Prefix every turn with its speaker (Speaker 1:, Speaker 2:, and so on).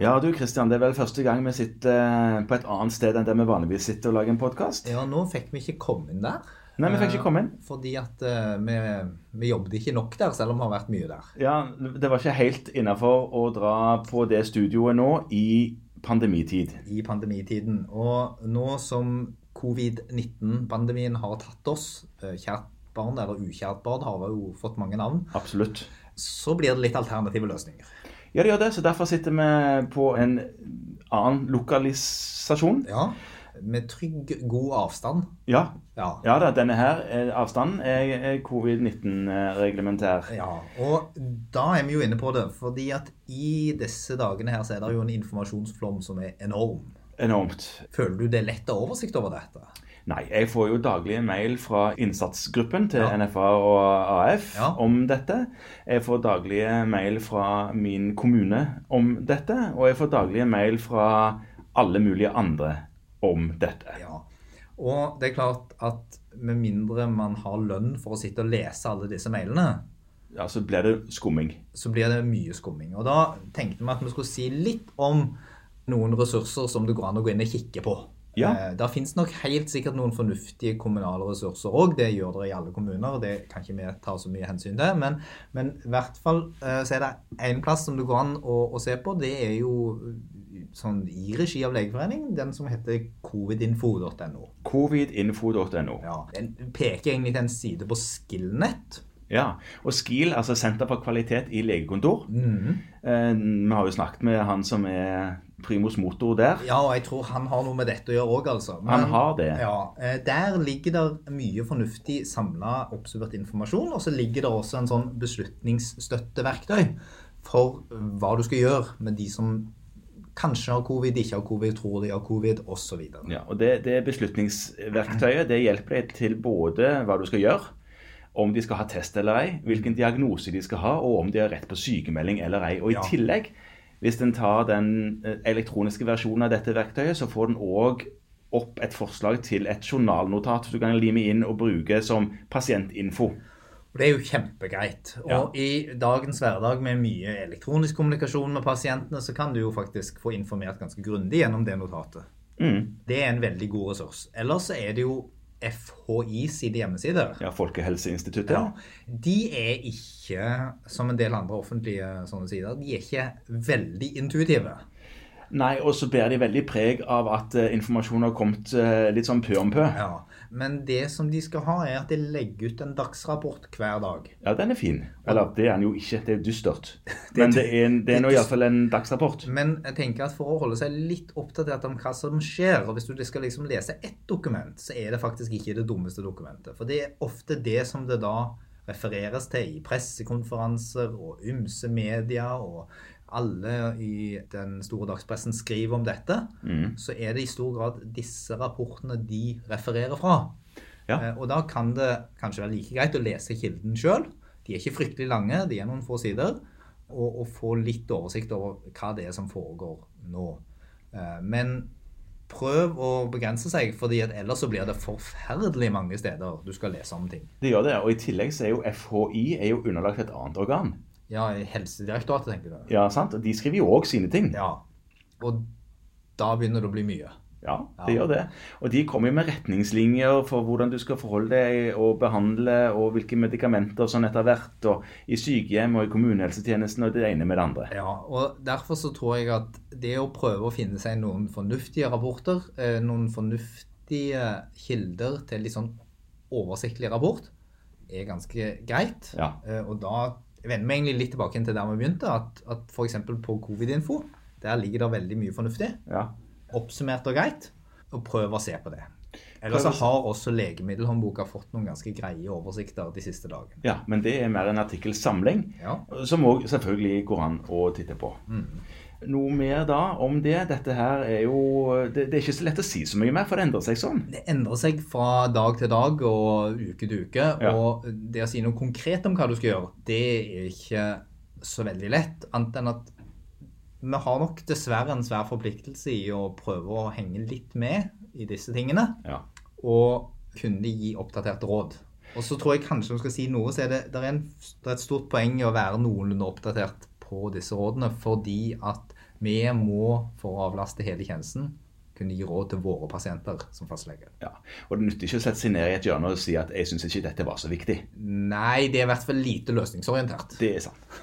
Speaker 1: Ja, du Kristian, det er vel første gang vi sitter eh, på et annet sted enn der vi vanligvis sitter og lager en podkast.
Speaker 2: Ja, nå fikk vi ikke komme inn der.
Speaker 1: Nei, vi fikk ikke komme inn.
Speaker 2: Eh, Fordi at eh, vi, vi jobbet ikke nok der, selv om vi har vært mye der.
Speaker 1: Ja, Det var ikke helt innafor å dra på det studioet nå i pandemitid.
Speaker 2: I pandemitiden. Og nå som covid-19-pandemien har tatt oss, kjært barn eller ukjært barn har jo fått mange navn,
Speaker 1: Absolutt.
Speaker 2: så blir det litt alternative løsninger.
Speaker 1: Ja, det gjør det, så derfor sitter vi på en annen lokalisasjon.
Speaker 2: Ja, med trygg, god avstand.
Speaker 1: Ja,
Speaker 2: Ja.
Speaker 1: ja da, denne her eh, avstanden er, er covid-19-reglementær.
Speaker 2: Ja, og da er vi jo inne på det, fordi at i disse dagene her så er det jo en informasjonsflom som er enorm.
Speaker 1: Enormt.
Speaker 2: Føler du det er lett å ha oversikt over dette?
Speaker 1: Nei, jeg får jo daglige mail fra innsatsgruppen til
Speaker 2: Ja.
Speaker 1: NFA og AF
Speaker 2: Ja.
Speaker 1: om dette. Jeg får daglige mail fra min kommune om dette, og jeg får daglige mail fra alle mulige andre om dette.
Speaker 2: Ja. Og det er klart at med mindre man har lønn for å sitte og lese alle disse mailene,
Speaker 1: Ja, Så blir det skumming.
Speaker 2: så blir det mye skumming. Og da tenkte vi at vi skulle si litt om noen ressurser som det går an å gå inn og kikke på.
Speaker 1: Ja.
Speaker 2: Eh, det finnes nok helt sikkert noen fornuftige kommunale ressurser òg. Det gjør det i alle kommuner, og det kan ikke vi ta så mye hensyn til. Men, men i hvert fall eh, så er det én plass som det går an å, å se på. Det er jo sånn i regi av Legeforeningen, den som heter covidinfo.no.
Speaker 1: Covidinfo.no.
Speaker 2: Ja, Den peker egentlig til en side på Skillnet.
Speaker 1: Ja, og SKIL, altså Senter for kvalitet i legekontor. Eh, vi har jo snakket med han som er primus motor der.
Speaker 2: Ja, og jeg tror han har noe med dette å gjøre òg, altså.
Speaker 1: Han har det.
Speaker 2: Ja, eh, Der ligger det mye fornuftig samla oppsummert informasjon, og så ligger det også en sånn beslutningsstøtteverktøy for hva du skal gjøre med de som kanskje har covid, ikke har covid, tror de har covid, osv.
Speaker 1: Ja, og det, det beslutningsverktøyet det hjelper deg til både hva du skal gjøre, om de skal ha test eller ei, hvilken diagnose de skal ha, og om de har rett på sykemelding eller ei. Og i
Speaker 2: Ja.
Speaker 1: tillegg, hvis en tar den eh, elektroniske versjonen av dette verktøyet, så får den òg opp et forslag til et journalnotat du kan lime inn og bruke som pasientinfo.
Speaker 2: Og Det er jo kjempegreit. Og i dagens hverdag med mye elektronisk kommunikasjon med pasientene, så kan du jo faktisk få informert ganske grundig gjennom det notatet.
Speaker 1: Mm.
Speaker 2: Det er en veldig god ressurs. Ellers så er det jo FHI sine hjemmesider.
Speaker 1: Ja, Folkehelseinstituttet.
Speaker 2: Ja, de er ikke, som en del andre offentlige sånne sider, de er ikke veldig intuitive.
Speaker 1: Nei, og så bærer de veldig preg av at uh, informasjonen har kommet uh, litt sånn pø om pø.
Speaker 2: Ja, Men det som de skal ha, er at de legger ut en dagsrapport hver dag.
Speaker 1: Ja, den er fin. Eller det er den jo ikke, det er dystert. Men det er, det er nå iallfall en dagsrapport.
Speaker 2: Men jeg tenker at for å holde seg litt oppdatert om hva som skjer, og hvis du skal liksom lese ett dokument, så er det faktisk ikke det dummeste dokumentet. For det er ofte det som det da refereres til i pressekonferanser og ymse media, og alle i den store dagspressen skriver om dette, så er det i stor grad disse rapportene de refererer fra.
Speaker 1: Ja.
Speaker 2: Eh, Og da kan det kanskje være like greit å lese kilden sjøl. De er ikke fryktelig lange, de er noen få sider. Og, og få litt oversikt over hva det er som foregår nå. Eh, Men prøv å begrense seg, fordi ellers så blir det forferdelig mange steder du skal lese om ting.
Speaker 1: Det gjør det. Og i tillegg så er jo FHI er jo underlagt et annet organ.
Speaker 2: Ja, Helsedirektoratet, tenker du.
Speaker 1: Ja, sant? Og de skriver jo òg sine ting.
Speaker 2: Ja. Og da begynner det å bli mye.
Speaker 1: Ja, det
Speaker 2: Ja.
Speaker 1: gjør det. Og de kommer jo med retningslinjer for hvordan du skal forholde deg og behandle, og hvilke medikamenter sånn etter hvert, og i sykehjem og i kommunehelsetjenesten og det ene med det andre.
Speaker 2: Ja, og derfor så tror jeg at det å prøve å finne seg noen fornuftige rapporter, eh, noen fornuftige kilder til litt sånn oversiktlig rapport, er ganske greit.
Speaker 1: Ja.
Speaker 2: Eh, Og da vender meg egentlig litt tilbake til der vi begynte, at, at f.eks. på covid-info, der ligger det veldig mye fornuftig,
Speaker 1: Ja.
Speaker 2: oppsummert og greit, og prøv å se på det. Ellers så har også Legemiddelhåndboka fått noen ganske greie oversikter de siste dagene.
Speaker 1: ja, men det er mer en artikkelsamling,
Speaker 2: Ja.
Speaker 1: som òg selvfølgelig går an å titte på. Noe mer da om det? Dette her er jo det, det er ikke så lett å si så mye mer, for det endrer seg sånn.
Speaker 2: Det endrer seg fra dag til dag og uke til uke.
Speaker 1: Ja.
Speaker 2: Og det å si noe konkret om hva du skal gjøre, det er ikke så veldig lett. Annet enn at vi har nok dessverre en svær forpliktelse i å prøve å henge litt med i disse tingene.
Speaker 1: Ja.
Speaker 2: Og kunne gi oppdaterte råd. Og så tror jeg kanskje vi skal si noe, så er det, det, er en, det er et stort poeng i å være noenlunde oppdatert på disse rådene, fordi at vi må, for å avlaste hele tjenesten, kunne gi råd til våre pasienter som fastlege.
Speaker 1: Ja, og Det nytter ikke å sette seg ned i et hjørne og si at jeg syns ikke dette var så viktig.
Speaker 2: Nei, det er i hvert fall lite løsningsorientert.
Speaker 1: Det er sant.